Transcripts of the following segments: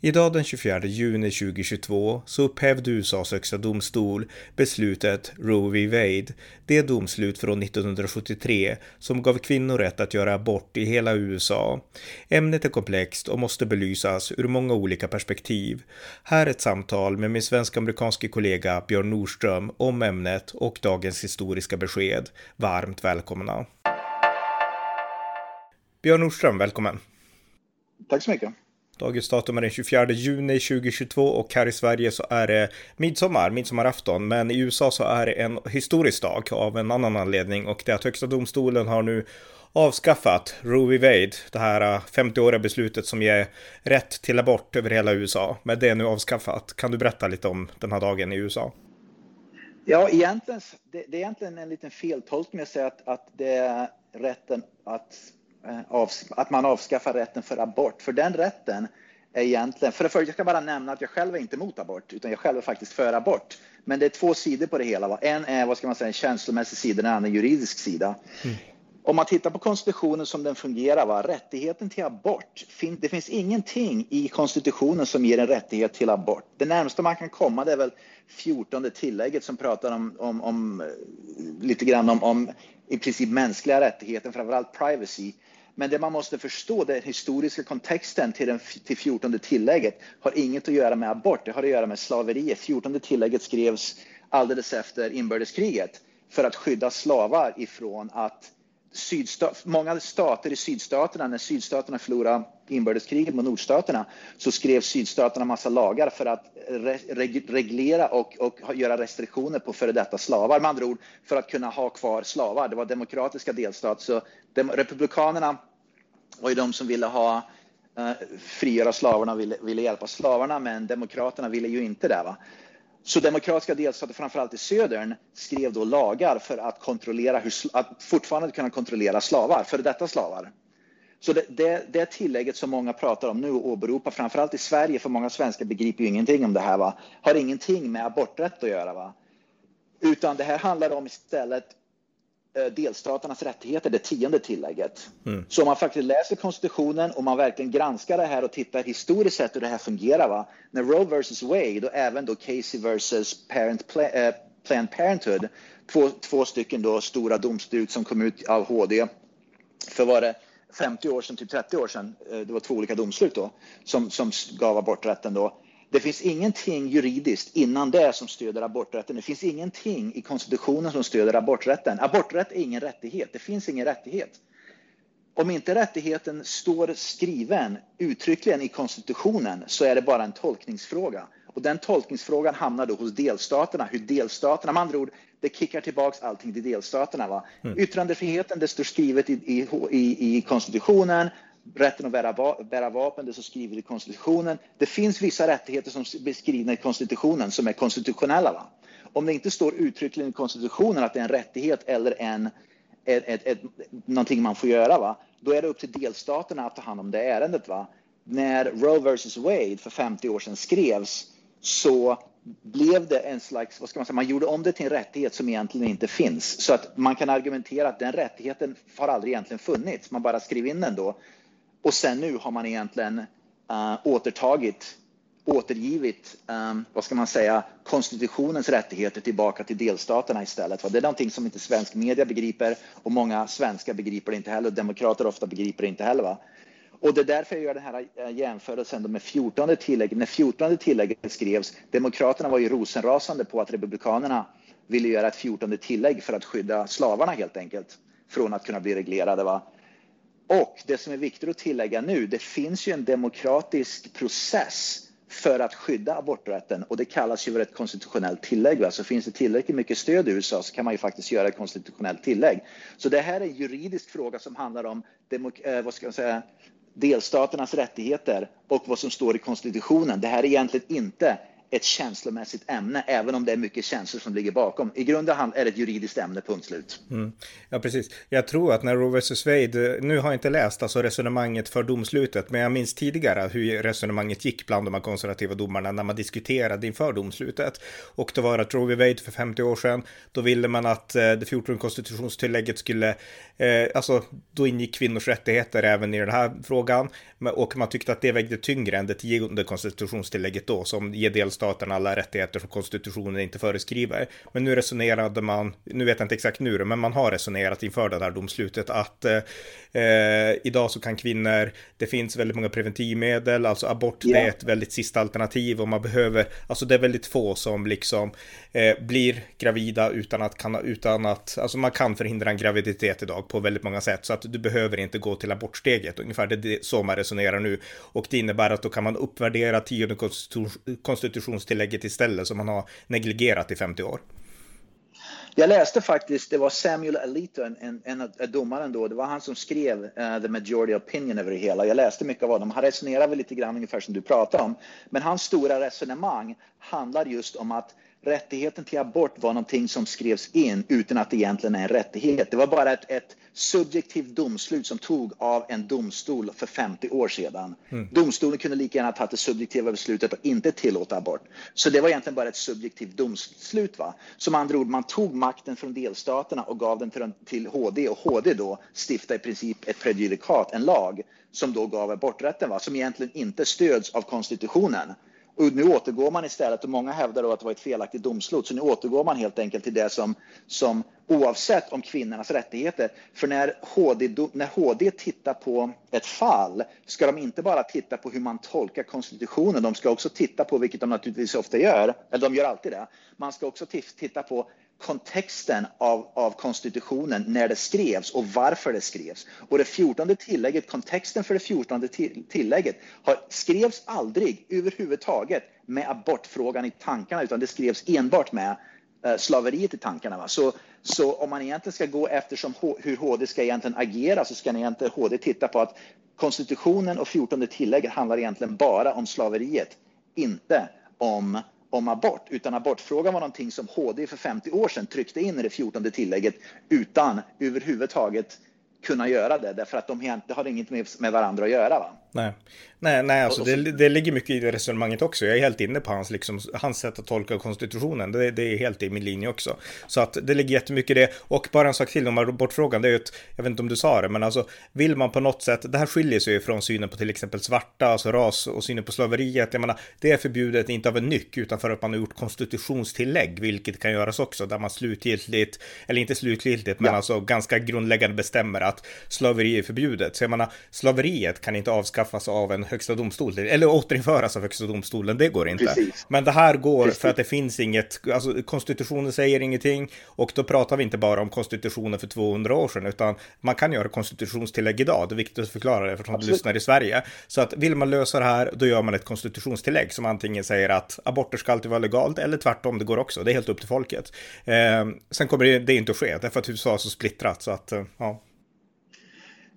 Idag den 24 juni 2022 så upphävde USAs högsta domstol beslutet Roe v. Wade, det domslut från 1973 som gav kvinnor rätt att göra abort i hela USA. Ämnet är komplext och måste belysas ur många olika perspektiv. Här är ett samtal med min svensk-amerikanske kollega Björn Nordström om ämnet och dagens historiska besked. Varmt välkomna! Björn Nordström, välkommen! Tack så mycket! Dagens datum är den 24 juni 2022 och här i Sverige så är det midsommar, midsommarafton. Men i USA så är det en historisk dag av en annan anledning och det är att Högsta domstolen har nu avskaffat Roe v. Wade, det här äh, 50-åriga beslutet som ger rätt till abort över hela USA. Men det är nu avskaffat. Kan du berätta lite om den här dagen i USA? Ja, egentligen, det, det är egentligen en liten feltolkning att säga att, att det är rätten att att man avskaffar rätten för abort. För den rätten är egentligen, för det första, jag ska bara nämna att jag själv är inte emot abort, utan jag själv är faktiskt för abort. Men det är två sidor på det hela. En är, vad ska man säga, en känslomässig sida, den andra en juridisk sida. Mm. Om man tittar på konstitutionen som den fungerar, va? rättigheten till abort, det finns ingenting i konstitutionen som ger en rättighet till abort. Det närmaste man kan komma det är väl 14 tillägget som pratar om, om, om lite grann om, om i princip mänskliga rättigheter, framförallt privacy. Men det man måste förstå, den historiska kontexten till, den, till 14 tillägget har inget att göra med abort, det har att göra med slaveriet. 14 tillägget skrevs alldeles efter inbördeskriget för att skydda slavar ifrån att sydstat, många stater i sydstaterna, när sydstaterna förlorade inbördeskriget mot nordstaterna, så skrev sydstaterna massa lagar för att reglera och, och göra restriktioner på före detta slavar. Med andra ord, för att kunna ha kvar slavar. Det var demokratiska delstater, så republikanerna var ju de som ville ha eh, frigöra slavarna, ville, ville hjälpa slavarna, men demokraterna ville ju inte det. Va? Så demokratiska delstater, framförallt i södern, skrev då lagar för att kontrollera hur, att fortfarande kunna kontrollera slavar, före detta slavar. Så det, det, det tillägget som många pratar om nu och åberopar, framförallt i Sverige, för många svenskar begriper ju ingenting om det här, va? har ingenting med aborträtt att göra. Va? Utan det här handlar om istället delstaternas rättigheter, det tionde tillägget. Mm. Så om man faktiskt läser konstitutionen och man verkligen granskar det här och tittar historiskt sett hur det här fungerar. Va? När Roe vs Wade och även då Casey vs Parent, äh, Planned Parenthood, två, två stycken då stora domslut som kom ut av HD för var det 50 år sedan, typ 30 år sedan, eh, det var två olika domslut då, som, som gav aborträtten då. Det finns ingenting juridiskt innan det som stöder aborträtten. Det finns ingenting i konstitutionen som stöder aborträtten. Aborträtt är ingen rättighet. Det finns ingen rättighet. Om inte rättigheten står skriven uttryckligen i konstitutionen så är det bara en tolkningsfråga. Och den tolkningsfrågan hamnar då hos delstaterna. Hur delstaterna, med andra ord, det kickar tillbaks allting till delstaterna. Va? Mm. Yttrandefriheten, det står skrivet i, i, i, i konstitutionen rätten att bära, bära vapen, det som skriver i konstitutionen. Det finns vissa rättigheter som beskrivs beskrivna i konstitutionen som är konstitutionella. Va? Om det inte står uttryckligen i konstitutionen att det är en rättighet eller en, ett, ett, ett, någonting man får göra, va? då är det upp till delstaterna att ta hand om det ärendet. Va? När Roe vs Wade för 50 år sedan skrevs så blev det en slags, vad ska man säga, man gjorde om det till en rättighet som egentligen inte finns. Så att man kan argumentera att den rättigheten har aldrig egentligen funnits, man bara skrev in den då. Och sen nu har man egentligen uh, återtagit, återgivit, um, vad ska man säga, konstitutionens rättigheter tillbaka till delstaterna istället. Det är någonting som inte svensk media begriper och många svenskar begriper det inte heller. Demokrater ofta begriper det inte heller. Va? Och det är därför jag gör den här eh, jämförelsen med 14 tillägget. När 14 tillägget skrevs, Demokraterna var ju rosenrasande på att Republikanerna ville göra ett 14 tillägg för att skydda slavarna helt enkelt från att kunna bli reglerade. Va? Och det som är viktigt att tillägga nu, det finns ju en demokratisk process för att skydda aborträtten och det kallas ju för ett konstitutionellt tillägg. Va? Så finns det tillräckligt mycket stöd i USA så kan man ju faktiskt göra ett konstitutionellt tillägg. Så det här är en juridisk fråga som handlar om eh, vad ska jag säga, delstaternas rättigheter och vad som står i konstitutionen. Det här är egentligen inte ett känslomässigt ämne, även om det är mycket känslor som ligger bakom. I grunden är det ett juridiskt ämne, punkt slut. Mm. Ja, precis. Jag tror att när Roe vs. Wade, nu har jag inte läst alltså resonemanget för domslutet, men jag minns tidigare hur resonemanget gick bland de här konservativa domarna när man diskuterade inför domslutet. Och det var att Roe v. Wade för 50 år sedan, då ville man att eh, det 14 konstitutionstillägget skulle, eh, alltså då ingick kvinnors rättigheter även i den här frågan. Och man tyckte att det vägde tyngre än det tionde konstitutionstillägget då, som ger delstaterna alla rättigheter som konstitutionen inte föreskriver. Men nu resonerade man, nu vet jag inte exakt nu men man har resonerat inför det här domslutet att eh, idag så kan kvinnor, det finns väldigt många preventivmedel, alltså abort yeah. det är ett väldigt sista alternativ och man behöver, alltså det är väldigt få som liksom eh, blir gravida utan att, kan, utan att, alltså man kan förhindra en graviditet idag på väldigt många sätt så att du behöver inte gå till abortsteget, ungefär det är så man resonerar nu och det innebär att då kan man uppvärdera tionde pensionstillägget istället som man har negligerat i 50 år. Jag läste faktiskt, det var Samuel Alito, en, en, en, en domaren då, det var han som skrev uh, the majority opinion över det hela. Jag läste mycket av honom. Han resonerar väl lite grann ungefär som du pratar om. Men hans stora resonemang handlar just om att rättigheten till abort var någonting som skrevs in utan att det egentligen är en rättighet. Det var bara ett, ett subjektivt domslut som tog av en domstol för 50 år sedan. Mm. Domstolen kunde lika gärna tagit det subjektiva beslutet och inte tillåta abort. Så det var egentligen bara ett subjektivt domslut. Va? Som andra ord, man tog makten från delstaterna och gav den till, till HD och HD då stiftade i princip ett prejudikat, en lag som då gav aborträtten, va? som egentligen inte stöds av konstitutionen. Och nu återgår man istället, och många hävdar då att det var ett felaktigt domslut, så nu återgår man helt enkelt till det som, som oavsett om kvinnornas rättigheter. För när HD, när HD tittar på ett fall ska de inte bara titta på hur man tolkar konstitutionen, de ska också titta på, vilket de naturligtvis ofta gör, eller de gör alltid det, man ska också titta på kontexten av, av konstitutionen när det skrevs och varför det skrevs. Och det fjortonde tillägget, kontexten för det fjortonde tillägget har, skrevs aldrig överhuvudtaget med abortfrågan i tankarna utan det skrevs enbart med eh, slaveriet i tankarna. Va? Så, så om man egentligen ska gå efter hur HD ska egentligen agera så ska egentligen HD titta på att konstitutionen och fjortonde tillägget handlar egentligen bara om slaveriet, inte om om abort, utan abortfrågan var någonting som HD för 50 år sedan tryckte in i det 14 tillägget utan överhuvudtaget kunna göra det, därför att de det har inget med varandra att göra. Va? Nej, nej, nej alltså det, det ligger mycket i det resonemanget också. Jag är helt inne på hans, liksom, hans sätt att tolka konstitutionen. Det, det är helt i min linje också. Så att det ligger jättemycket i det. Och bara en sak till om abortfrågan, det är ju ett, jag vet inte om du sa det, men alltså vill man på något sätt, det här skiljer sig ju från synen på till exempel svarta, alltså ras och synen på slaveriet. Jag menar, det är förbjudet inte av en nyck, utan för att man har gjort konstitutionstillägg, vilket kan göras också, där man slutgiltigt, eller inte slutgiltigt, men ja. alltså ganska grundläggande bestämmer att slaveri är förbjudet. Så jag menar, slaveriet kan inte avskaffas avskaffas av en högsta domstol, eller återinföras av högsta domstolen, det går inte. Precis. Men det här går Precis. för att det finns inget, alltså konstitutionen säger ingenting och då pratar vi inte bara om konstitutionen för 200 år sedan, utan man kan göra konstitutionstillägg idag, det är viktigt att förklara det eftersom du lyssnar i Sverige. Så att vill man lösa det här, då gör man ett konstitutionstillägg som antingen säger att aborter ska alltid vara legalt, eller tvärtom, det går också, det är helt upp till folket. Eh, sen kommer det, det inte att ske, därför att USA är så splittrat, så att, eh, ja.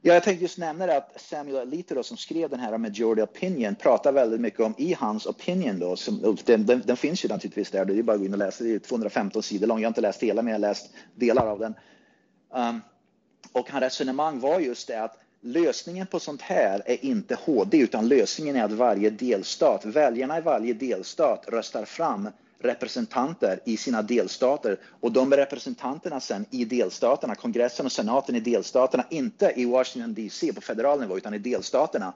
Ja, jag tänkte just nämna det att Samuel Alito då, som skrev den här Majority Opinion pratar väldigt mycket om i hans opinion då, som, den, den, den, finns ju naturligtvis där, det är bara att gå in och läsa, det är 215 sidor lång, jag har inte läst hela men jag har läst delar av den. Um, och hans resonemang var just det att lösningen på sånt här är inte HD utan lösningen är att varje delstat, väljarna i varje delstat röstar fram representanter i sina delstater. Och de representanterna sen i delstaterna, kongressen och senaten i delstaterna, inte i Washington DC på federal nivå utan i delstaterna,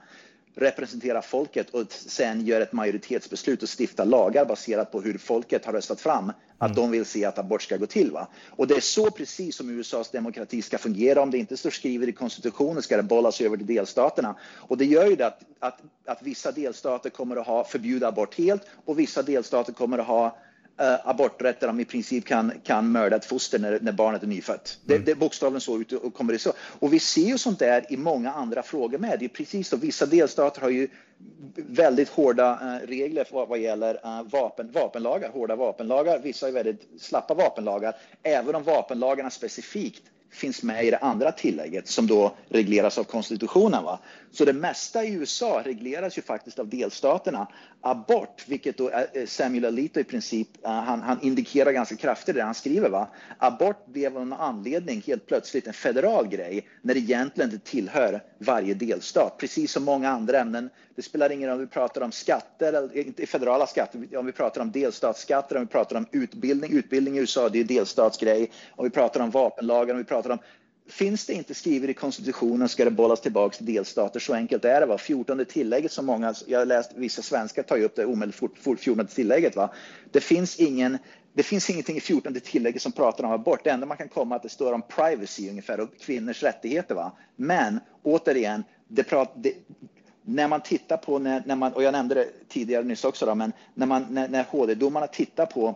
representera folket och sen gör ett majoritetsbeslut och stifta lagar baserat på hur folket har röstat fram att mm. de vill se att abort ska gå till. Va? Och det är så precis som USAs demokrati ska fungera. Om det inte står skrivet i konstitutionen ska det bollas över till delstaterna. Och det gör ju det att, att, att vissa delstater kommer att ha förbjuda abort helt och vissa delstater kommer att ha uh, aborträtt där de i princip kan, kan mörda ett foster när, när barnet är nyfött. Mm. Det, det är bokstavligen så ut och kommer det så. Och vi ser ju sånt där i många andra frågor med. Det är precis så. Vissa delstater har ju väldigt hårda uh, regler vad, vad gäller uh, vapen, vapenlagar, hårda vapenlagar. Vissa har väldigt slappa vapenlagar, även om vapenlagarna specifikt finns med i det andra tillägget som då regleras av konstitutionen. Va? Så det mesta i USA regleras ju faktiskt av delstaterna. Abort, vilket då eh, eh, Samuel Alito i princip, eh, han, han, indikerar ganska kraftigt det han skriver. Va? Abort blev av någon anledning helt plötsligt en federal grej när det egentligen inte tillhör varje delstat. Precis som många andra ämnen. Det spelar ingen roll om vi pratar om skatter, eller inte federala skatter, om vi pratar om delstatsskatter, om vi pratar om utbildning. Utbildning i USA, det är delstatsgrej. Om vi pratar om vapenlagar, om vi pratar om Finns det inte skrivet i konstitutionen ska det bollas tillbaka till delstater. Så enkelt är det. Va? 14 tillägget som många, jag har läst vissa svenskar tar upp det omedelbart 14 tillägget. Va? Det finns ingen det finns ingenting i 14 tillägget som pratar om abort. Det enda man kan komma att det står om privacy ungefär och kvinnors rättigheter. Va? Men återigen, det prat, det, när man tittar på, när, när man, och jag nämnde det tidigare nyss också, då, men när, man, när, när HD-domarna tittar på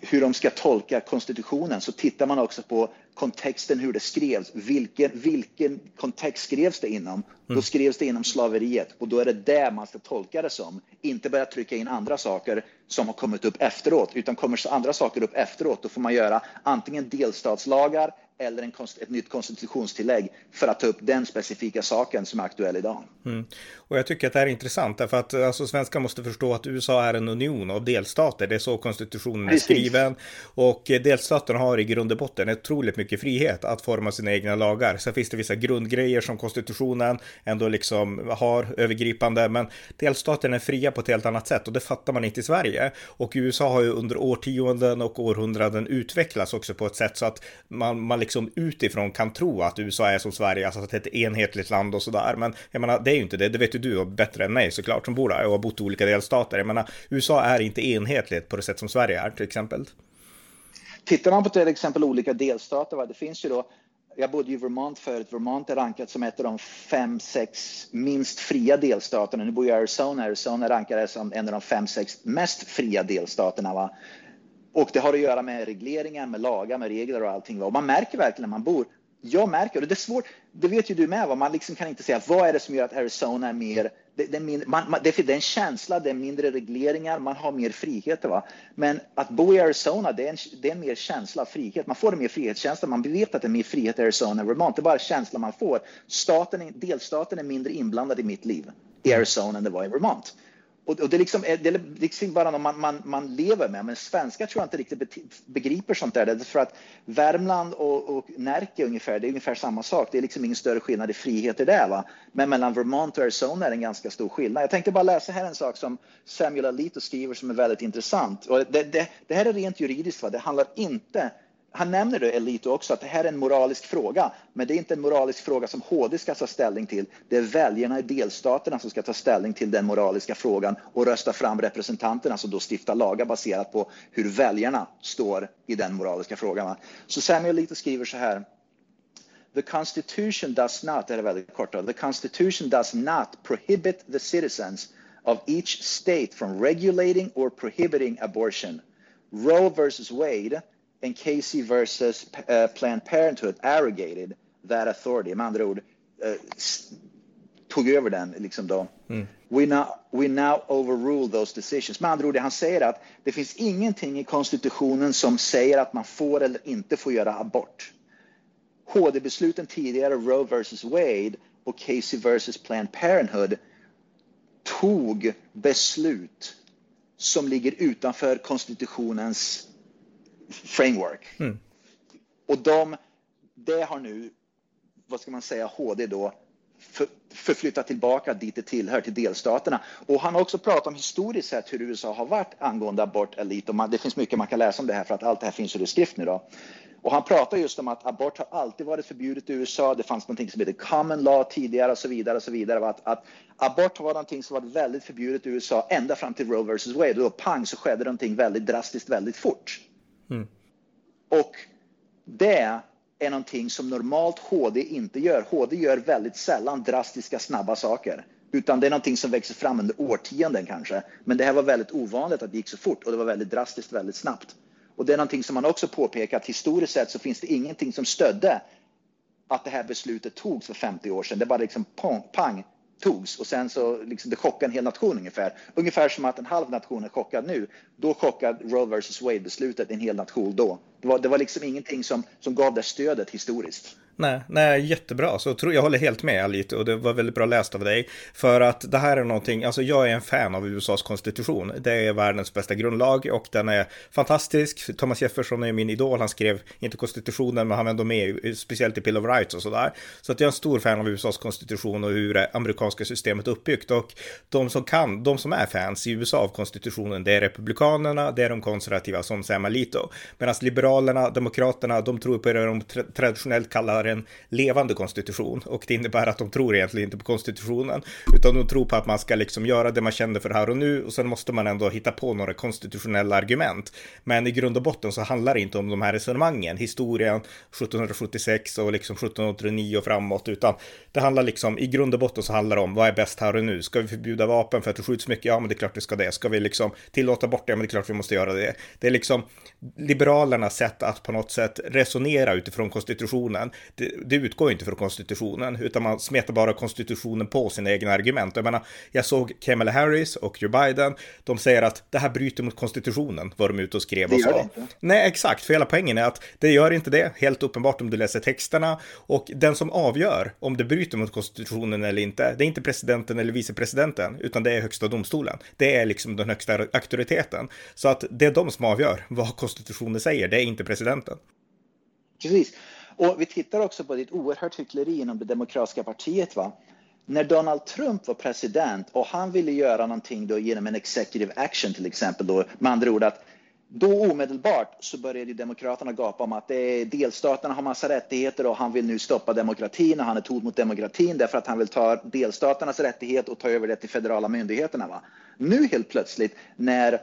hur de ska tolka konstitutionen så tittar man också på kontexten hur det skrevs. Vilken, vilken kontext skrevs det inom? Mm. Då skrevs det inom slaveriet och då är det det man ska tolka det som. Inte börja trycka in andra saker som har kommit upp efteråt, utan kommer andra saker upp efteråt, då får man göra antingen delstatslagar eller en, ett nytt konstitutionstillägg för att ta upp den specifika saken som är aktuell idag. Mm. Och jag tycker att det här är intressant därför att alltså, svenskar måste förstå att USA är en union av delstater. Det är så konstitutionen Precis. är skriven. Och delstaterna har i grund och botten otroligt mycket frihet att forma sina egna lagar. Sen finns det vissa grundgrejer som konstitutionen ändå liksom har övergripande, men delstaterna är fria på ett helt annat sätt och det fattar man inte i Sverige. Och USA har ju under årtionden och århundraden utvecklats också på ett sätt så att man, man liksom utifrån kan tro att USA är som Sverige, alltså att det är ett enhetligt land och sådär. Men jag menar, det är ju inte det. Det vet ju du bättre än mig såklart som bor där och har bott i olika delstater. Jag menar, USA är inte enhetligt på det sätt som Sverige är till exempel. Tittar man på till exempel olika delstater, va? det finns ju då jag bodde i Vermont förut. Vermont är rankat som ett av de fem, sex minst fria delstaterna. Nu bor jag i Arizona. Arizona rankades som en av de fem, sex mest fria delstaterna. Va? Och det har att göra med regleringar, med lagar, med regler och allting. Och man märker verkligen när man bor. Jag märker, och det är svårt, det vet ju du med, va? man liksom kan inte säga vad är det som gör att Arizona är mer det, det, är mindre, man, man, det, är en känsla, det är mindre regleringar, man har mer friheter. Va? Men att bo i Arizona, det är, en, det är en mer känsla av frihet. Man får en mer frihetskänsla, man vet att det är mer frihet i Arizona än Vermont. Det är bara känslan man får. Staten, delstaten är mindre inblandad i mitt liv i Arizona än det var i Vermont. Och, och det, liksom är, det är liksom bara något man, man, man lever med. Men svenskar tror jag inte riktigt begriper sånt där. För att Värmland och, och Närke ungefär, det är ungefär samma sak. Det är liksom ingen större skillnad i friheter där. Va? Men mellan Vermont och Arizona är det en ganska stor skillnad. Jag tänkte bara läsa här en sak som Samuel Alito skriver som är väldigt intressant. Och det, det, det här är rent juridiskt. Va? Det handlar inte han nämner det, Elito, också att det här är en moralisk fråga. Men det är inte en moralisk fråga som HD ska ta ställning till. Det är väljarna i delstaterna som ska ta ställning till den moraliska frågan och rösta fram representanterna som då stiftar lagar baserat på hur väljarna står i den moraliska frågan. Så Samuel Lito skriver så här. The Constitution does not, det är väldigt kort, the Constitution does not prohibit the citizens of each state from regulating or prohibiting abortion. Roe versus Wade and Casey versus uh, Planned Parenthood arrogated that authority. Med andra ord, uh, tog över den. Liksom då. Mm. We, now, we now overrule those decisions. Med andra ord, det han säger att det finns ingenting i konstitutionen som säger att man får eller inte får göra abort. HD-besluten tidigare, Roe versus Wade och Casey versus Planned Parenthood, tog beslut som ligger utanför konstitutionens framework. Mm. Och de, det har nu, vad ska man säga, HD då för, förflyttat tillbaka dit det tillhör, till delstaterna. Och han har också pratat om historiskt sett hur USA har varit angående abort elit. Och man, det finns mycket man kan läsa om det här för att allt det här finns i skrift nu då. Och han pratar just om att abort har alltid varit förbjudet i USA. Det fanns någonting som heter common law tidigare och så vidare och så vidare. Att, att abort var någonting som var väldigt förbjudet i USA ända fram till Roe versus Wade. Och då pang så skedde någonting väldigt drastiskt väldigt fort. Mm. Och det är någonting som normalt HD inte gör. HD gör väldigt sällan drastiska snabba saker. Utan det är någonting som växer fram under årtionden kanske. Men det här var väldigt ovanligt att det gick så fort och det var väldigt drastiskt väldigt snabbt. Och det är någonting som man också påpekat historiskt sett så finns det ingenting som stödde att det här beslutet togs för 50 år sedan. Det bara liksom pang, pang togs och sen så liksom det chockade en hel nation ungefär. Ungefär som att en halv nation är chockad nu. Då chockade Roe vs Wade beslutet en hel nation då. Det var, det var liksom ingenting som, som gav det stödet historiskt. Nej, nej, jättebra. Så jag håller helt med lite och det var väldigt bra läst av dig. För att det här är någonting, alltså jag är en fan av USAs konstitution. Det är världens bästa grundlag och den är fantastisk. Thomas Jefferson är min idol. Han skrev inte konstitutionen, men han var ändå med, speciellt i Bill of Rights och sådär. Så att jag är en stor fan av USAs konstitution och hur det amerikanska systemet är uppbyggt. Och de som kan, de som är fans i USA av konstitutionen, det är republikanerna, det är de konservativa som Sam Alito. Medan liberalerna, demokraterna, de tror på det de traditionellt kallar en levande konstitution och det innebär att de tror egentligen inte på konstitutionen utan de tror på att man ska liksom göra det man känner för här och nu och sen måste man ändå hitta på några konstitutionella argument. Men i grund och botten så handlar det inte om de här resonemangen, historien 1776 och liksom 1789 och framåt, utan det handlar liksom i grund och botten så handlar det om vad är bäst här och nu? Ska vi förbjuda vapen för att det skjuts mycket? Ja, men det är klart vi ska det. Ska vi liksom tillåta bort det? Ja, men det är klart vi måste göra det. Det är liksom liberalernas sätt att på något sätt resonera utifrån konstitutionen det, det utgår inte från konstitutionen, utan man smetar bara konstitutionen på sina egna argument. Jag menar, jag såg Kamala Harris och Joe Biden, de säger att det här bryter mot konstitutionen, var de ute och skrev och sa. Nej, exakt, för hela poängen är att det gör inte det, helt uppenbart om du läser texterna, och den som avgör om det bryter mot konstitutionen eller inte, det är inte presidenten eller vicepresidenten, utan det är högsta domstolen. Det är liksom den högsta auktoriteten. Så att det är de som avgör vad konstitutionen säger, det är inte presidenten. Precis. Och vi tittar också på ett oerhört hyckleri inom det demokratiska partiet. Va? När Donald Trump var president och han ville göra någonting då genom en executive action till exempel, då, med andra ord att då omedelbart så började Demokraterna gapa om att det delstaterna har massa rättigheter och han vill nu stoppa demokratin och han är ett hot mot demokratin därför att han vill ta delstaternas rättighet och ta över det till federala myndigheterna. Va? Nu helt plötsligt när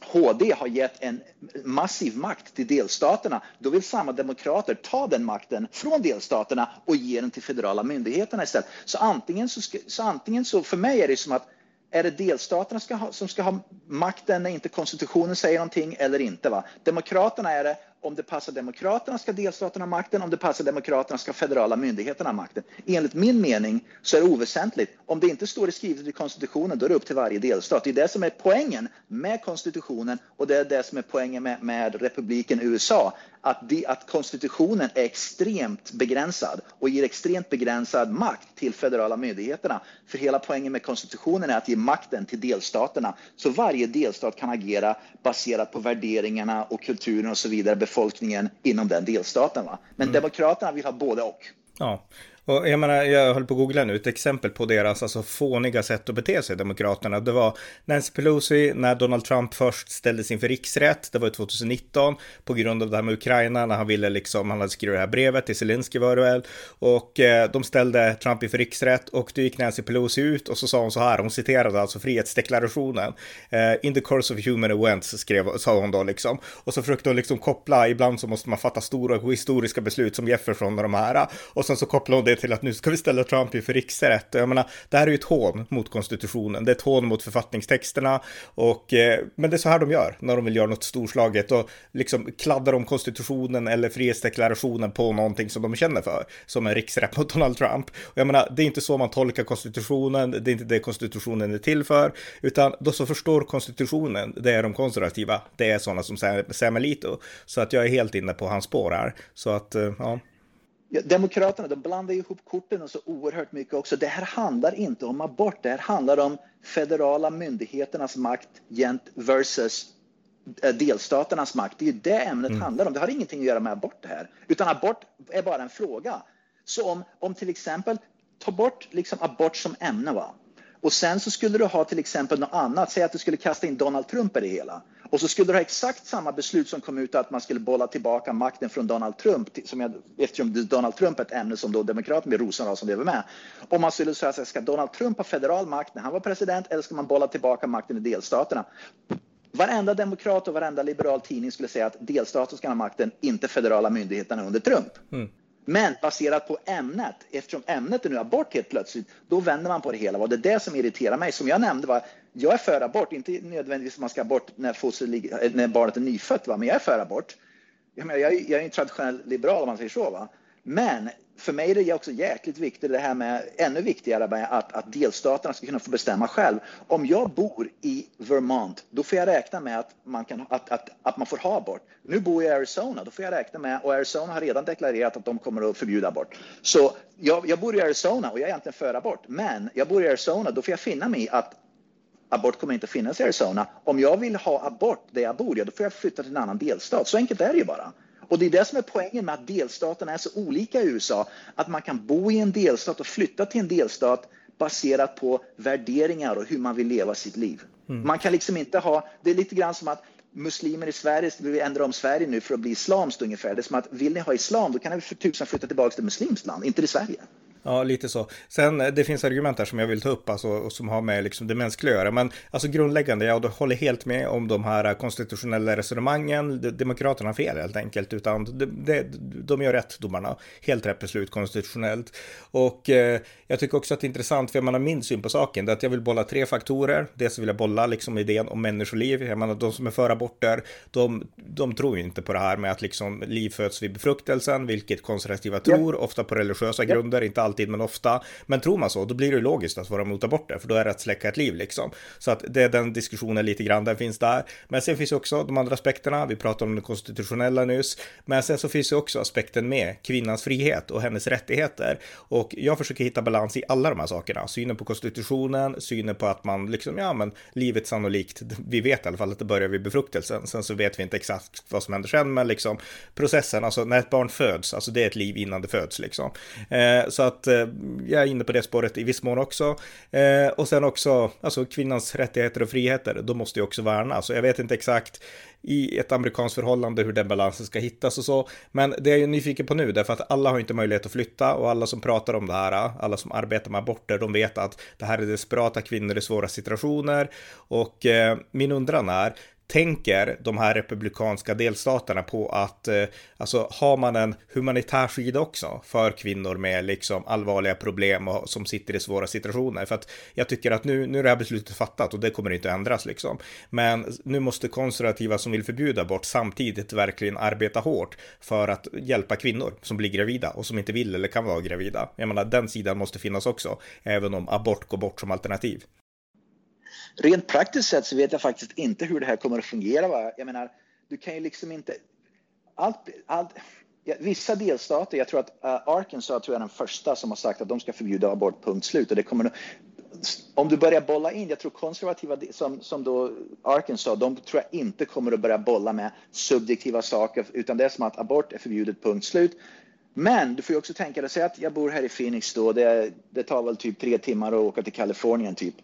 HD har gett en massiv makt till delstaterna, då vill samma demokrater ta den makten från delstaterna och ge den till federala myndigheterna istället. Så antingen så, ska, så, antingen så för mig är det som att är det delstaterna ska ha, som ska ha makten när inte konstitutionen säger någonting eller inte? Va? Demokraterna är det, om det passar demokraterna ska delstaterna ha makten, om det passar demokraterna ska federala myndigheterna ha makten. Enligt min mening så är det oväsentligt. Om det inte står skrivet i konstitutionen, då är det upp till varje delstat. Det är det som är poängen med konstitutionen och det är det som är poängen med, med republiken USA. Att, de, att konstitutionen är extremt begränsad och ger extremt begränsad makt till federala myndigheterna. För hela poängen med konstitutionen är att ge makten till delstaterna så varje delstat kan agera baserat på värderingarna och kulturen och så vidare befolkningen inom den delstaten. Va? Men mm. Demokraterna vill ha både och. Ja, och jag menar, jag höll på att googla nu, ett exempel på deras alltså fåniga sätt att bete sig, Demokraterna. Det var Nancy Pelosi när Donald Trump först ställdes inför riksrätt, det var 2019, på grund av det här med Ukraina, när han ville liksom, han hade skrivit det här brevet till Zelensky var det väl, och eh, de ställde Trump inför riksrätt och då gick Nancy Pelosi ut och så sa hon så här, hon citerade alltså frihetsdeklarationen, eh, in the course of human events, skrev, sa hon då liksom, och så försökte hon liksom koppla, ibland så måste man fatta stora historiska beslut som Jefferson och de här, och sen så kopplade hon det till att nu ska vi ställa Trump inför riksrätt. Jag menar, det här är ju ett hån mot konstitutionen. Det är ett hån mot författningstexterna. Och, eh, men det är så här de gör när de vill göra något storslaget och liksom kladdar om konstitutionen eller frihetsdeklarationen på någonting som de känner för. Som en riksrätt mot Donald Trump. Och jag menar, det är inte så man tolkar konstitutionen. Det är inte det konstitutionen är till för. Utan de som förstår konstitutionen, det är de konservativa. Det är sådana som Sam Alito. Så att jag är helt inne på hans spår här. Så att, eh, ja. Demokraterna de blandar ihop korten så oerhört mycket också. Det här handlar inte om abort, det här handlar om federala myndigheternas makt versus eh, delstaternas makt. Det är ju det ämnet mm. handlar om. Det har ingenting att göra med abort det här, utan abort är bara en fråga. Så om, om till exempel, ta bort liksom abort som ämne, va? Och sen så skulle du ha till exempel något annat, säg att du skulle kasta in Donald Trump i det hela. Och så skulle du ha exakt samma beslut som kom ut att man skulle bolla tillbaka makten från Donald Trump, som jag, eftersom Donald Trump är ett ämne som då Demokraterna i rosenrasande lever med. Om man skulle säga ska Donald Trump ha federal makt när han var president eller ska man bolla tillbaka makten i delstaterna? Varenda demokrat och varenda liberal tidning skulle säga att delstaten ska ha makten, inte federala myndigheterna under Trump. Mm. Men baserat på ämnet, eftersom ämnet är nu abort helt plötsligt, då vänder man på det hela. Och det är det som irriterar mig. Som jag nämnde va, jag är för abort, inte nödvändigtvis man ska abort när, när barnet är nyfött, va? men jag är för abort. Jag, menar, jag, är, jag är en traditionell liberal om man säger så. Va? Men för mig är det också jäkligt viktigt det här med, ännu viktigare med att, att delstaterna ska kunna få bestämma själv. Om jag bor i Vermont, då får jag räkna med att man, kan, att, att, att man får ha abort. Nu bor jag i Arizona, då får jag räkna med, och Arizona har redan deklarerat att de kommer att förbjuda abort. Så jag, jag bor i Arizona och jag är egentligen för abort, men jag bor i Arizona, då får jag finna mig i att abort kommer inte att finnas i Arizona. Om jag vill ha abort där jag bor, ja, då får jag flytta till en annan delstat. Så enkelt är det ju bara. Och det är det som är poängen med att delstaterna är så olika i USA. Att man kan bo i en delstat och flytta till en delstat baserat på värderingar och hur man vill leva sitt liv. Mm. Man kan liksom inte ha, det är lite grann som att muslimer i Sverige, vill vi ändra om Sverige nu för att bli islamskt ungefär. Det är som att vill ni ha islam, då kan ni för tusan flytta tillbaka till muslimskt land, inte till Sverige. Ja, lite så. Sen eh, det finns argument här som jag vill ta upp, alltså, som har med liksom det mänskliga att göra. Men alltså grundläggande, jag håller helt med om de här konstitutionella resonemangen. Demokraterna har fel helt enkelt, utan de, de, de gör rätt, domarna. Helt rätt beslut konstitutionellt. Och eh, jag tycker också att det är intressant, för jag menar min syn på saken, det är att jag vill bolla tre faktorer. Dels vill jag bolla liksom idén om människoliv. Jag menar de som är för aborter, de, de tror ju inte på det här med att liksom liv föds vid befruktelsen, vilket konservativa tror, ja. ofta på religiösa ja. grunder, inte alltid alltid, men ofta. Men tror man så, då blir det logiskt att vara emot aborter, för då är det att släcka ett liv liksom. Så att det är den diskussionen lite grann, den finns där. Men sen finns också de andra aspekterna, vi pratade om det konstitutionella nyss, men sen så finns ju också aspekten med kvinnans frihet och hennes rättigheter. Och jag försöker hitta balans i alla de här sakerna, synen på konstitutionen, synen på att man liksom, ja men livet sannolikt, vi vet i alla fall att det börjar vid befruktelsen, sen så vet vi inte exakt vad som händer sen, men liksom processen, alltså när ett barn föds, alltså det är ett liv innan det föds liksom. Eh, så att eh, jag är inne på det spåret i viss mån också. Eh, och sen också, alltså kvinnans rättigheter och friheter, de måste ju också värnas. Så jag vet inte exakt i ett amerikanskt förhållande hur den balansen ska hittas och så. Men det är jag nyfiken på nu, därför att alla har inte möjlighet att flytta och alla som pratar om det här, alla som arbetar med aborter, de vet att det här är desperata kvinnor i svåra situationer. Och eh, min undran är, tänker de här republikanska delstaterna på att eh, alltså har man en humanitär sida också för kvinnor med liksom allvarliga problem och som sitter i svåra situationer. För att jag tycker att nu, nu är det här beslutet fattat och det kommer inte att ändras liksom. Men nu måste konservativa som vill förbjuda abort samtidigt verkligen arbeta hårt för att hjälpa kvinnor som blir gravida och som inte vill eller kan vara gravida. Jag menar, den sidan måste finnas också, även om abort går bort som alternativ. Rent praktiskt sett så vet jag faktiskt inte hur det här kommer att fungera. Va? Jag menar, du kan ju liksom inte... Allt, allt, ja, vissa delstater, jag tror att uh, Arkansas tror jag är den första som har sagt att de ska förbjuda abort, punkt slut. Och det kommer om du börjar bolla in, jag tror konservativa som, som då Arkansas, de tror jag inte kommer att börja bolla med subjektiva saker, utan det är som att abort är förbjudet, punkt slut. Men du får ju också tänka dig, säg att jag bor här i Phoenix då, det, det tar väl typ tre timmar att åka till Kalifornien typ.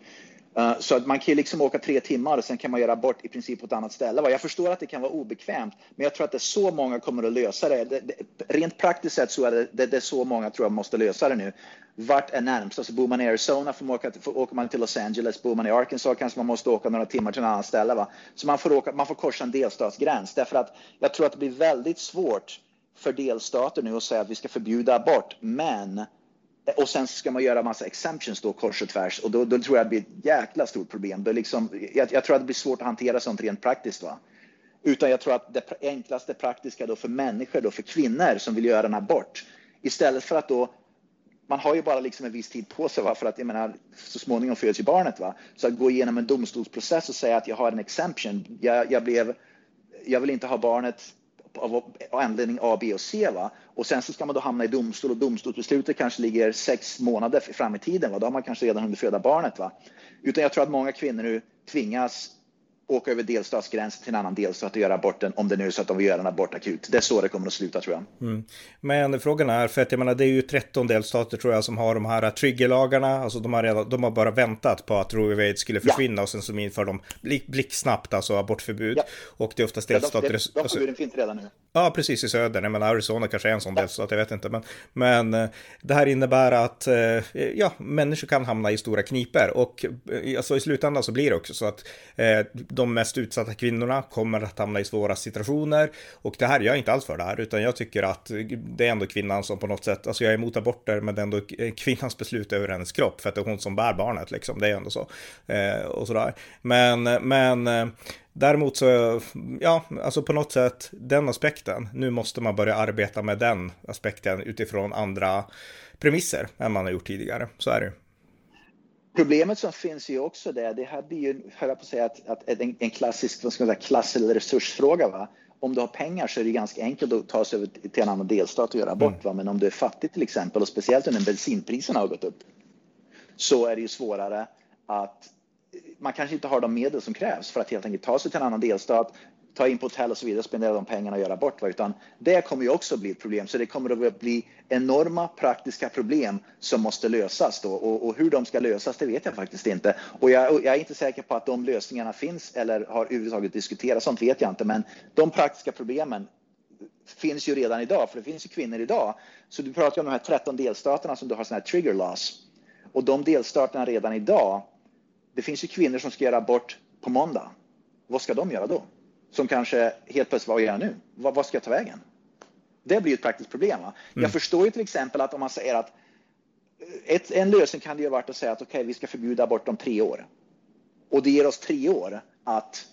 Eh, så att man kan liksom åka tre timmar och sen kan man göra bort i princip på ett annat ställe. Jag förstår att det kan vara obekvämt, men jag tror att det är så många kommer att lösa det. rent praktiskt sett så är det, det, är så många tror jag måste lösa det nu. Vart är närmst? Alltså bor man i Arizona får man åka, får, åker man till Los Angeles. Bor man i Arkansas kanske man måste åka några timmar till ett annat ställe. Va? Så man får, åka, man får korsa en delstatsgräns därför att jag tror att det blir väldigt svårt för delstater nu att säga att vi ska förbjuda abort, men och sen ska man göra massa exemptions då kors och tvärs och då, då tror jag det blir ett jäkla stort problem. Det liksom, jag, jag, tror att det blir svårt att hantera sånt rent praktiskt. Va? Utan jag tror att det enklaste praktiska då för människor, då för kvinnor som vill göra en abort, istället för att då man har ju bara liksom en viss tid på sig va? för att jag menar, så småningom föds ju barnet. Va? Så att gå igenom en domstolsprocess och säga att jag har en exemption. Jag, jag, blev, jag vill inte ha barnet av anledning A, B och C. Va? Och sen så ska man då hamna i domstol och domstolsbeslutet kanske ligger sex månader fram i tiden. Va? Då har man kanske redan hunnit föda barnet. Va? Utan jag tror att många kvinnor nu tvingas åka över delstatsgränsen till en annan delstat och göra aborten om det nu är så att de vill göra en abort akut. Det är så det kommer att sluta tror jag. Mm. Men frågan är, för att jag menar det är ju 13 delstater tror jag som har de här triggerlagarna, alltså de har, redan, de har bara väntat på att Roe Wade skulle försvinna ja. och sen så inför de blick, blixtsnabbt alltså abortförbud. Ja. Och det är oftast delstater... Ja, de, de, de förbuden finns redan nu. Ja, precis i södern. Jag menar Arizona kanske är en sån ja. delstat, jag vet inte. Men, men eh, det här innebär att eh, ja, människor kan hamna i stora kniper och eh, alltså, i slutändan så blir det också så att de mest utsatta kvinnorna kommer att hamna i svåra situationer. Och det här, jag är inte alls för det här, utan jag tycker att det är ändå kvinnan som på något sätt, alltså jag är emot aborter, men det är ändå kvinnans beslut över hennes kropp, för att det är hon som bär barnet liksom, det är ändå så. Eh, och sådär. Men, men eh, Däremot så, ja, alltså på något sätt den aspekten. Nu måste man börja arbeta med den aspekten utifrån andra premisser än man har gjort tidigare. Så är det Problemet som finns ju också där, det här blir ju, höll jag på att säga, att, att en, en klassisk vad ska man säga, klass eller resursfråga. Va? Om du har pengar så är det ganska enkelt att ta sig över till en annan delstat och göra abort. Mm. Men om du är fattig till exempel, och speciellt när bensinpriserna har gått upp, så är det ju svårare att man kanske inte har de medel som krävs för att helt enkelt ta sig till en annan delstat, ta in på hotell och så vidare, spendera de pengarna och göra bort. Utan det kommer ju också bli ett problem. Så det kommer att bli enorma praktiska problem som måste lösas då. Och, och hur de ska lösas, det vet jag faktiskt inte. Och jag, jag, är inte säker på att de lösningarna finns eller har överhuvudtaget diskuterats. Sånt vet jag inte. Men de praktiska problemen finns ju redan idag, för det finns ju kvinnor idag. Så du pratar om de här 13 delstaterna som du har sådana här trigger laws. Och de delstaterna redan idag, det finns ju kvinnor som ska göra abort på måndag. Vad ska de göra då? Som kanske helt plötsligt, vad gör jag nu? Vad, vad ska jag ta vägen? Det blir ett praktiskt problem. Mm. Jag förstår ju till exempel att om man säger att ett, en lösning kan det ju ha varit att säga att okej, okay, vi ska förbjuda abort om tre år. Och det ger oss tre år att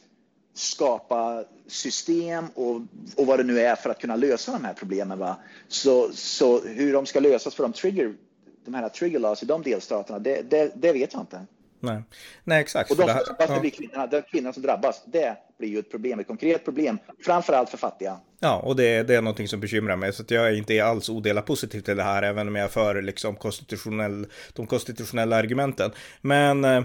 skapa system och, och vad det nu är för att kunna lösa de här problemen. Va? Så, så hur de ska lösas för de, trigger, de här trigger laws i de delstaterna, det, det, det vet jag inte. Nej, Nej exakt. Och de som drabbas, ja. blir kvinnorna, de kvinnorna som drabbas, det blir ju ett problem, ett konkret problem, framför allt för fattiga. Ja, och det, det är någonting som bekymrar mig, så att jag är inte alls odelat positiv till det här, även om jag är för liksom konstitutionell, de konstitutionella argumenten. Men eh,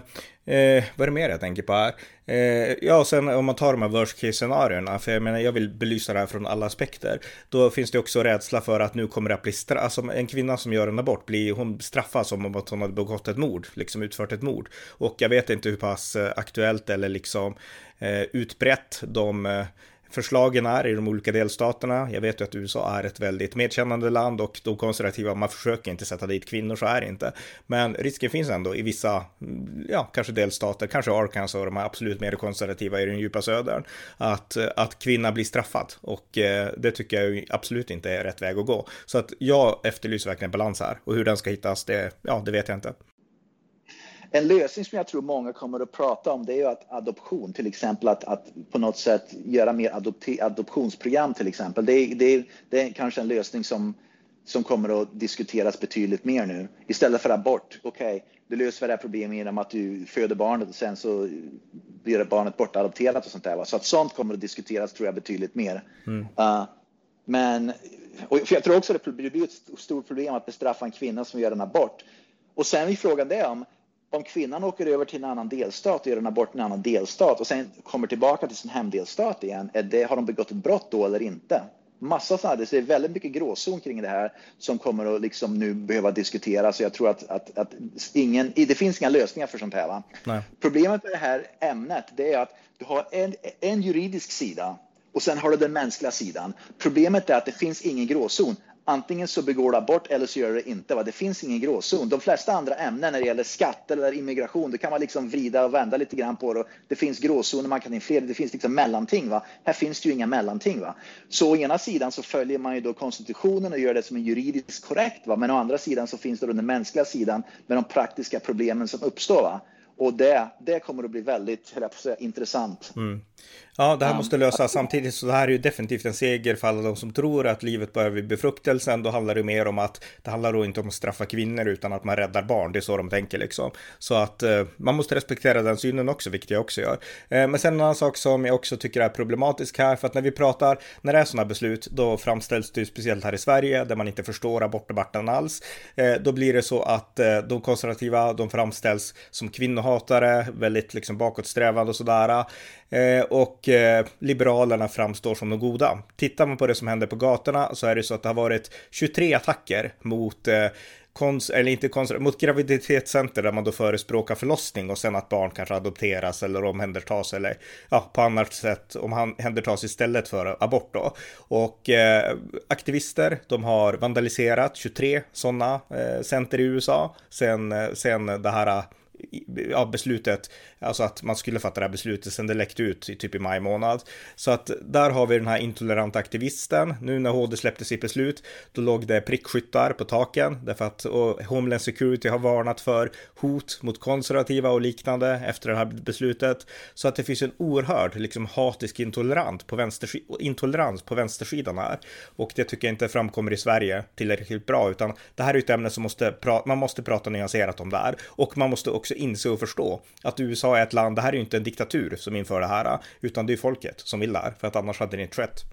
eh, vad är det mer jag tänker på här? Eh, ja, sen om man tar de här worst case scenarierna, för jag menar jag vill belysa det här från alla aspekter. Då finns det också rädsla för att nu kommer det att bli straff, alltså en kvinna som gör en abort blir hon straffas som om att hon hade begått ett mord, liksom utfört ett mord. Och jag vet inte hur pass eh, aktuellt eller liksom eh, utbrett brett de eh, förslagen är i de olika delstaterna. Jag vet ju att USA är ett väldigt medkännande land och de konservativa, man försöker inte sätta dit kvinnor, så är det inte. Men risken finns ändå i vissa, mm, ja, kanske delstater, kanske Arkansas och de är absolut mer konservativa i den djupa södern, att, eh, att kvinna blir straffad. Och eh, det tycker jag absolut inte är rätt väg att gå. Så att jag efterlyser verkligen balans här och hur den ska hittas, det, ja, det vet jag inte. En lösning som jag tror många kommer att prata om det är ju att adoption, till exempel att, att på något sätt göra mer adoptionsprogram till exempel. Det är, det, är, det är kanske en lösning som, som kommer att diskuteras betydligt mer nu. Istället för abort, okej, okay, du löser det här problemet genom att du föder barnet och sen så blir barnet bortadopterat och sånt där. Va? Så att sånt kommer att diskuteras tror jag betydligt mer. Mm. Uh, men för jag tror också att det blir ett stort problem att bestraffa en kvinna som gör en abort. Och sen är frågan det om om kvinnan åker över till en annan delstat och gör en abort i en annan delstat och sen kommer tillbaka till sin hemdelstat igen, det, har de begått ett brott då eller inte? Massa sådana, det är väldigt mycket gråzon kring det här som kommer att liksom nu behöva diskuteras. Jag tror att, att, att ingen, det finns inga lösningar för sånt här. Problemet med det här ämnet det är att du har en, en juridisk sida och sen har du den mänskliga sidan. Problemet är att det finns ingen gråzon antingen så begår du abort eller så gör du det inte. Va? Det finns ingen gråzon. De flesta andra ämnen när det gäller skatter eller immigration, då kan man liksom vrida och vända lite grann på det. Det finns gråzoner, man kan inflera, det finns liksom mellanting. Va? Här finns det ju inga mellanting. Va? Så å ena sidan så följer man ju då konstitutionen och gör det som är juridiskt korrekt. Va? Men å andra sidan så finns det då den mänskliga sidan med de praktiska problemen som uppstår. Va? Och det, det kommer att bli väldigt säga, intressant. Mm. Ja, det här måste lösas samtidigt så det här är ju definitivt en seger för alla de som tror att livet börjar vid befruktelsen. Då handlar det mer om att det handlar då inte om att straffa kvinnor utan att man räddar barn. Det är så de tänker liksom. Så att eh, man måste respektera den synen också, vilket jag också gör. Eh, men sen en annan sak som jag också tycker är problematisk här, för att när vi pratar, när det är sådana beslut, då framställs det ju speciellt här i Sverige, där man inte förstår abortdebatten alls. Eh, då blir det så att eh, de konservativa, de framställs som kvinnohatare, väldigt liksom bakåtsträvande och sådär. Eh, och eh, Liberalerna framstår som de goda. Tittar man på det som händer på gatorna så är det så att det har varit 23 attacker mot eh, Kons, eller inte kons, mot graviditetscenter där man då förespråkar förlossning och sen att barn kanske adopteras eller omhändertas eller ja, på annat sätt omhändertas istället för abort då. Och eh, aktivister, de har vandaliserat 23 sådana eh, center i USA sen, sen det här ja, beslutet, alltså att man skulle fatta det här beslutet sen det läckte ut i typ i maj månad. Så att där har vi den här intoleranta aktivisten. Nu när HD släppte sitt beslut, då låg det prickskyttar på taken därför att Homeland Security har varnat för hot mot konservativa och liknande efter det här beslutet. Så att det finns en oerhörd liksom hatisk intolerant på intolerans på vänstersidan här. Och det tycker jag inte framkommer i Sverige tillräckligt bra, utan det här är ett ämne som måste man måste prata nyanserat om där. Och man måste också inse och förstå att USA är ett land, det här är ju inte en diktatur som inför det här, utan det är folket som vill det här, för att annars hade det inte skett.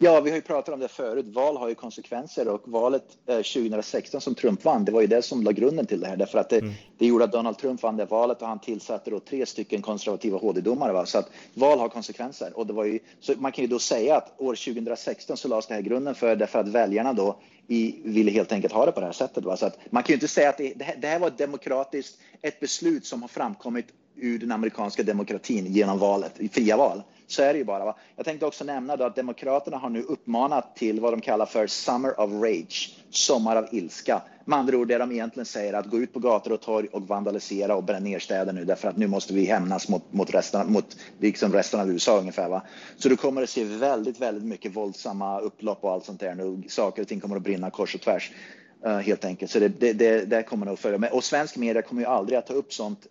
Ja, vi har ju pratat om det förut. Val har ju konsekvenser och valet 2016 eh, som Trump vann, det var ju det som la grunden till det här. Därför att det, mm. det gjorde att Donald Trump vann det valet och han tillsatte då tre stycken konservativa HD-domare. Så att val har konsekvenser. Och det var ju, så man kan ju då säga att år 2016 så lades det här grunden för därför att väljarna då i, ville helt enkelt ha det på det här sättet. Va? Så att man kan ju inte säga att det, det här var ett demokratiskt, ett beslut som har framkommit ur den amerikanska demokratin genom valet, i fria val. Så är det ju bara. Va? Jag tänkte också nämna då att Demokraterna har nu uppmanat till vad de kallar för Summer of Rage, sommar av ilska. Med andra ord, det de egentligen säger att gå ut på gator och torg och vandalisera och bränna ner städer nu därför att nu måste vi hämnas mot, mot, resten, mot liksom resten av USA ungefär. Va? Så du kommer att se väldigt, väldigt mycket våldsamma upplopp och allt sånt där nu. Saker och ting kommer att brinna kors och tvärs. Uh, helt enkelt. Så det, det, det, det kommer nog att följa med. Och svensk media kommer ju aldrig att ta upp sånt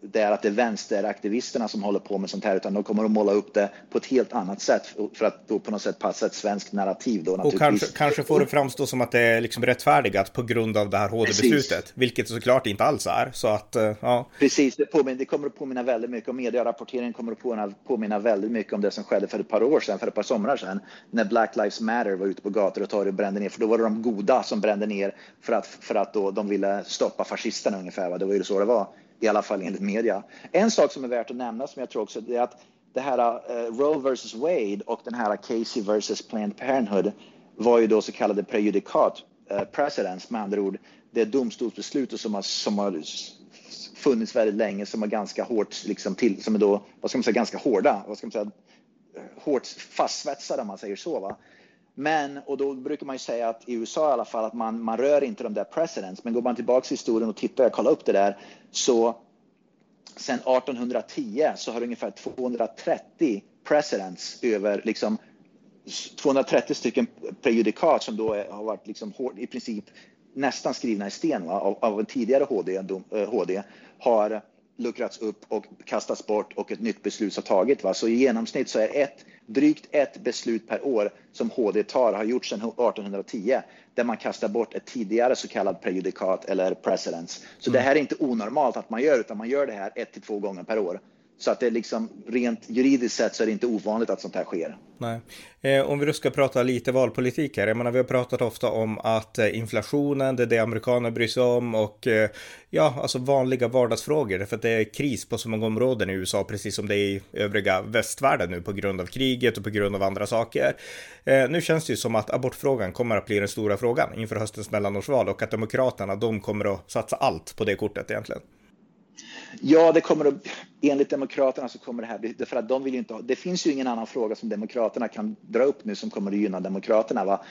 det är att det är vänsteraktivisterna som håller på med sånt här, utan de kommer att måla upp det på ett helt annat sätt för att då på något sätt passa ett svenskt narrativ. Då, och kanske, kanske får det framstå som att det är liksom rättfärdigat på grund av det här HD-beslutet, vilket det såklart inte alls är. Så att, eh, ja. Precis, det, påminner, det kommer att påminna väldigt mycket om medierapporteringen kommer att påminna, påminna väldigt mycket om det som skedde för ett par år sedan, för ett par somrar sedan, när Black Lives Matter var ute på gator och torg och brände ner, för då var det de goda som brände ner för att, för att då de ville stoppa fascisterna ungefär. Va? Det var ju så det var i alla fall enligt media. En sak som är värt att nämna som jag tror också är att det här uh, Roe vs Wade och den här Casey vs Planned Parenthood var ju då så kallade prejudikat uh, precedents med andra ord. Det domstolsbeslutet som har, som har funnits väldigt länge som är ganska hårt liksom till, som är då, vad ska man säga, ganska hårda, vad ska man säga, eh, hårt fastsvetsade om man säger så. Va? Men, och då brukar man ju säga att i USA i alla fall att man, man rör inte de där presidents. Men går man tillbaka i historien och tittar, jag kollar upp det där, så sen 1810 så har ungefär 230 presidents över liksom 230 stycken prejudikat som då är, har varit liksom hård, i princip nästan skrivna i sten va, av, av en tidigare HD, HD eh, har luckrats upp och kastats bort och ett nytt beslut har tagit. Va? Så i genomsnitt så är ett, drygt ett beslut per år som HD tar har gjorts sedan 1810 där man kastar bort ett tidigare så kallat prejudikat eller precedence. Så mm. det här är inte onormalt att man gör utan man gör det här ett till två gånger per år. Så att det är liksom rent juridiskt sett så är det inte ovanligt att sånt här sker. Nej. Eh, om vi då ska prata lite valpolitik här. Jag menar, vi har pratat ofta om att eh, inflationen, det är det amerikaner bryr sig om och eh, ja, alltså vanliga vardagsfrågor. För att det är kris på så många områden i USA, precis som det är i övriga västvärlden nu på grund av kriget och på grund av andra saker. Eh, nu känns det ju som att abortfrågan kommer att bli den stora frågan inför höstens mellanårsval och att demokraterna, de kommer att satsa allt på det kortet egentligen. Ja, det kommer att, enligt Demokraterna så kommer det här bli, för att de vill inte ha, det finns ju ingen annan fråga som Demokraterna kan dra upp nu som kommer att gynna Demokraterna. Va?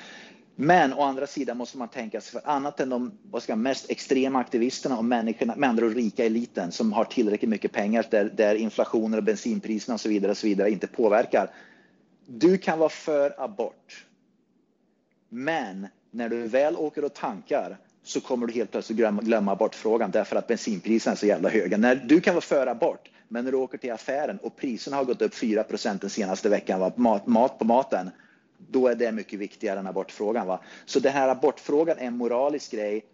Men å andra sidan måste man tänka sig för annat än de vad ska, mest extrema aktivisterna och människorna, med andra och rika eliten som har tillräckligt mycket pengar där, där inflationen och bensinpriserna och så vidare, och så vidare inte påverkar. Du kan vara för abort. Men när du väl åker och tankar så kommer du helt plötsligt glömma, glömma bort frågan därför att bensinpriserna är så jävla höga. När du kan vara föra bort, men när du åker till affären och priserna har gått upp 4% den senaste veckan, va? Mat, mat på maten, då är det mycket viktigare än abortfrågan. Va? Så den här abortfrågan är en moralisk grej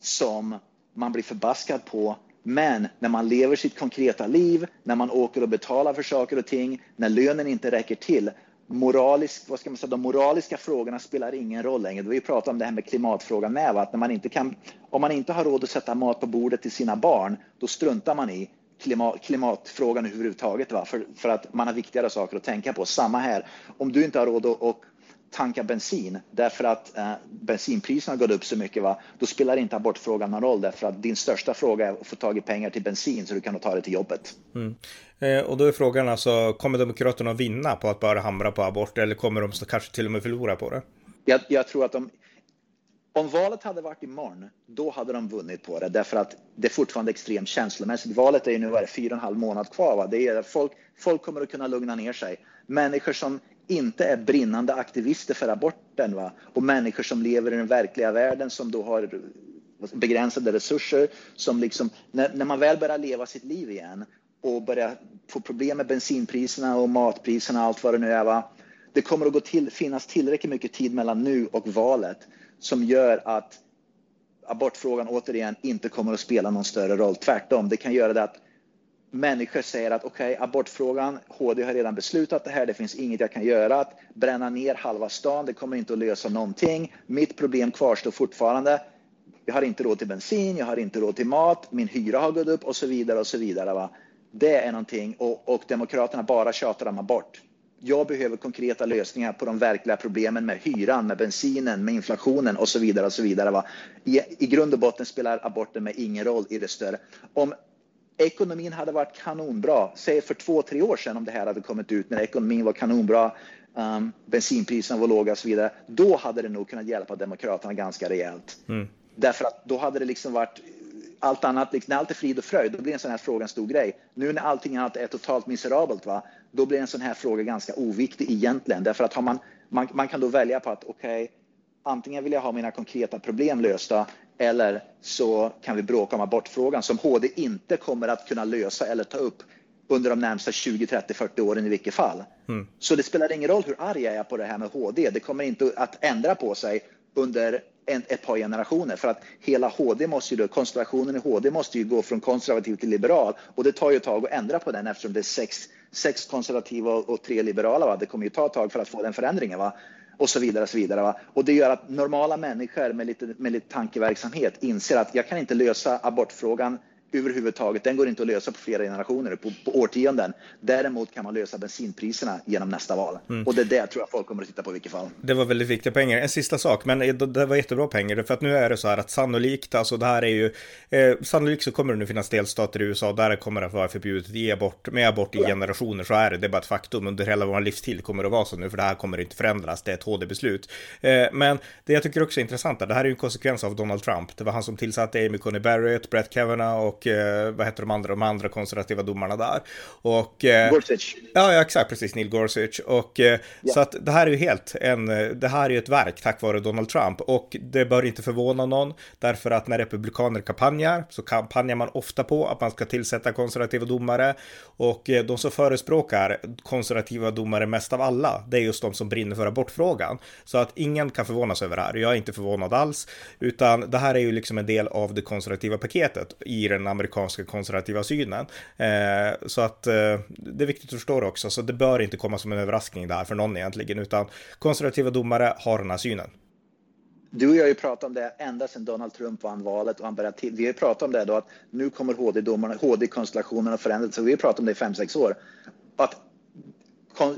som man blir förbaskad på men när man lever sitt konkreta liv, när man åker och betalar för saker och ting, när lönen inte räcker till, moralisk, vad ska man säga, de moraliska frågorna spelar ingen roll längre. Vi pratar om det här med klimatfrågan med, att när man inte kan, om man inte har råd att sätta mat på bordet till sina barn, då struntar man i klimat, klimatfrågan överhuvudtaget, va? För, för att man har viktigare saker att tänka på. Samma här, om du inte har råd att, att tanka bensin därför att eh, bensinpriserna har gått upp så mycket, va? då spelar inte abortfrågan någon roll därför att din största fråga är att få tag i pengar till bensin så du kan ta det till jobbet. Mm. Eh, och då är frågan alltså, kommer Demokraterna vinna på att bara hamra på abort eller kommer de kanske till och med förlora på det? Jag, jag tror att de Om valet hade varit imorgon, då hade de vunnit på det därför att det är fortfarande extremt känslomässigt. Valet är ju nu fyra och en halv månad kvar. Va? Det är, folk, folk kommer att kunna lugna ner sig. Människor som inte är brinnande aktivister för aborten va? och människor som lever i den verkliga världen som då har begränsade resurser som liksom när, när man väl börjar leva sitt liv igen och börjar få problem med bensinpriserna och matpriserna och allt vad det nu är. Va? Det kommer att gå till, finnas tillräckligt mycket tid mellan nu och valet som gör att abortfrågan återigen inte kommer att spela någon större roll. Tvärtom, det kan göra det att människor säger att okej, okay, abortfrågan, HD har redan beslutat det här, det finns inget jag kan göra. Att bränna ner halva stan, det kommer inte att lösa någonting. Mitt problem kvarstår fortfarande. Jag har inte råd till bensin, jag har inte råd till mat, min hyra har gått upp och så vidare och så vidare. Va? Det är någonting och, och Demokraterna bara tjatar om abort. Jag behöver konkreta lösningar på de verkliga problemen med hyran, med bensinen, med inflationen och så vidare. och så vidare. Va? I, I grund och botten spelar aborten mig ingen roll i det större. Om ekonomin hade varit kanonbra, säg för två, tre år sedan om det här hade kommit ut när ekonomin var kanonbra, um, bensinpriserna var låga och så vidare, då hade det nog kunnat hjälpa Demokraterna ganska rejält. Mm. Därför att då hade det liksom varit allt annat, liksom, när allt är frid och fröjd, då blir en sån här fråga en stor grej. Nu när allting annat är totalt miserabelt, va, då blir en sån här fråga ganska oviktig egentligen. Därför att har man, man, man kan då välja på att okej, okay, antingen vill jag ha mina konkreta problem lösta eller så kan vi bråka om abortfrågan som HD inte kommer att kunna lösa eller ta upp under de närmsta 20, 30, 40 åren i vilket fall. Mm. Så det spelar ingen roll hur arg jag är på det här med HD. Det kommer inte att ändra på sig under en, ett par generationer för att hela HD måste ju då, konstellationen i HD måste ju gå från konservativ till liberal och det tar ju ett tag att ändra på den eftersom det är sex, sex konservativa och, och tre liberala. Va? Det kommer ju ta ett tag för att få den förändringen. Va? Och så vidare. Och så vidare va? Och det gör att normala människor med lite, med lite tankeverksamhet inser att jag kan inte lösa abortfrågan överhuvudtaget. Den går inte att lösa på flera generationer, på, på årtionden. Däremot kan man lösa bensinpriserna genom nästa val. Mm. Och det är det tror jag folk kommer att titta på i vilket fall. Det var väldigt viktiga pengar. En sista sak, men det var jättebra pengar. För att nu är det så här att sannolikt, alltså det här är ju, eh, sannolikt så kommer det nu finnas delstater i USA där det kommer att vara förbjudet att ge abort, med abort i ja. generationer. Så är det, det är bara ett faktum. Under hela vår livstid kommer det att vara så nu, för det här kommer inte förändras. Det är ett HD-beslut. Eh, men det jag tycker också är intressant, det här är ju en konsekvens av Donald Trump. Det var han som tillsatte Amy Coney Barrett, Brett Kavanaugh och och eh, vad heter de andra, de andra konservativa domarna där. Och, eh, Gorsuch. Ja, ja, exakt, precis, Neil Gorsuch. Och eh, ja. så att det här är ju helt en, det här är ju ett verk tack vare Donald Trump och det bör inte förvåna någon därför att när republikaner kampanjar så kampanjar man ofta på att man ska tillsätta konservativa domare och de som förespråkar konservativa domare mest av alla, det är just de som brinner för abortfrågan. Så att ingen kan förvånas över det här. Jag är inte förvånad alls, utan det här är ju liksom en del av det konservativa paketet i den amerikanska konservativa synen. Eh, så att eh, det är viktigt att förstå det också, så det bör inte komma som en överraskning där för någon egentligen, utan konservativa domare har den här synen. Du och jag har ju pratat om det ända sedan Donald Trump vann valet och han började till. Vi har ju pratat om det då att nu kommer HD-domarna, HD-konstellationen att förändras. Så vi har pratat om det i fem sex år. Att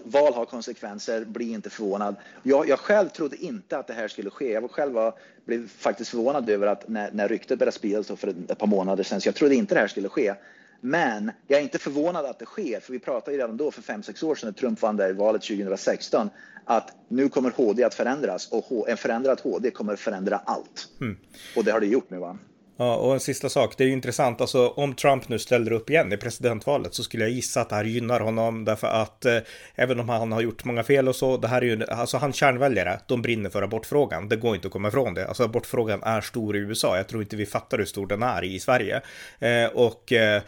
val har konsekvenser, bli inte förvånad. Jag, jag, själv trodde inte att det här skulle ske. Jag själv var, blev faktiskt förvånad över att när, när ryktet började spridas för ett, ett par månader sedan, så jag trodde inte det här skulle ske. Men jag är inte förvånad att det sker, för vi pratade ju redan då för fem sex år sedan när Trump vann det valet 2016 att nu kommer HD att förändras och en förändrad HD kommer att förändra allt. Mm. Och det har det gjort nu va? Ja, och en sista sak, det är ju intressant, alltså om Trump nu ställer upp igen i presidentvalet så skulle jag gissa att det här gynnar honom därför att eh, även om han har gjort många fel och så, det här är ju, alltså hans kärnväljare, de brinner för abortfrågan, det går inte att komma ifrån det. Alltså abortfrågan är stor i USA, jag tror inte vi fattar hur stor den är i Sverige. Eh, och eh,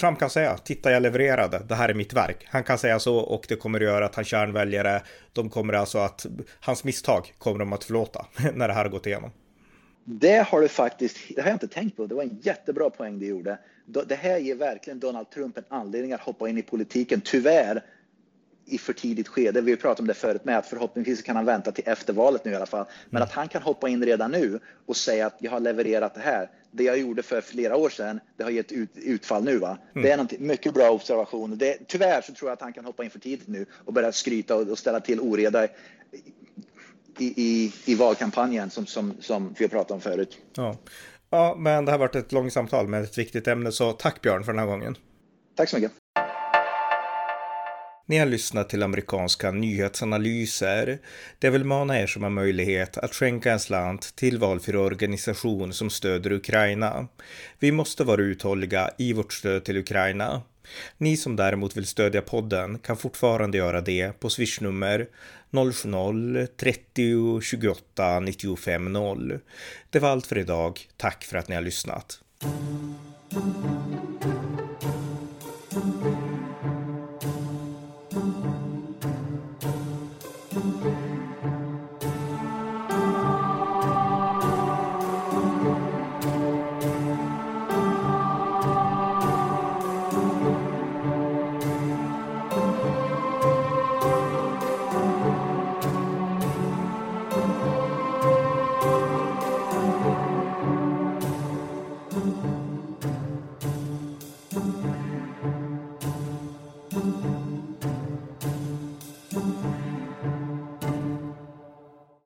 Trump kan säga, titta jag levererade, det här är mitt verk. Han kan säga så och det kommer att göra att hans kärnväljare, de kommer alltså att, hans misstag kommer de att förlåta när det här har gått igenom. Det har du faktiskt, det har jag inte tänkt på. Det var en jättebra poäng du gjorde. Det här ger verkligen Donald Trump en anledning att hoppa in i politiken. Tyvärr i för tidigt skede. Vi pratat om det förut med att förhoppningsvis kan han vänta till efter valet nu i alla fall. Men mm. att han kan hoppa in redan nu och säga att jag har levererat det här. Det jag gjorde för flera år sedan, det har gett ut, utfall nu. Va? Mm. Det är en mycket bra observation. Det, tyvärr så tror jag att han kan hoppa in för tidigt nu och börja skryta och, och ställa till oreda i, i, i valkampanjen som, som, som vi har pratat om förut. Ja. ja, men det har varit ett långt samtal med ett viktigt ämne, så tack Björn för den här gången. Tack så mycket. Ni har lyssnat till amerikanska nyhetsanalyser. Det vill mana er som har möjlighet att skänka en slant till valfri organisation som stöder Ukraina. Vi måste vara uthålliga i vårt stöd till Ukraina. Ni som däremot vill stödja podden kan fortfarande göra det på swishnummer 070-30 28 95 0. Det var allt för idag. Tack för att ni har lyssnat.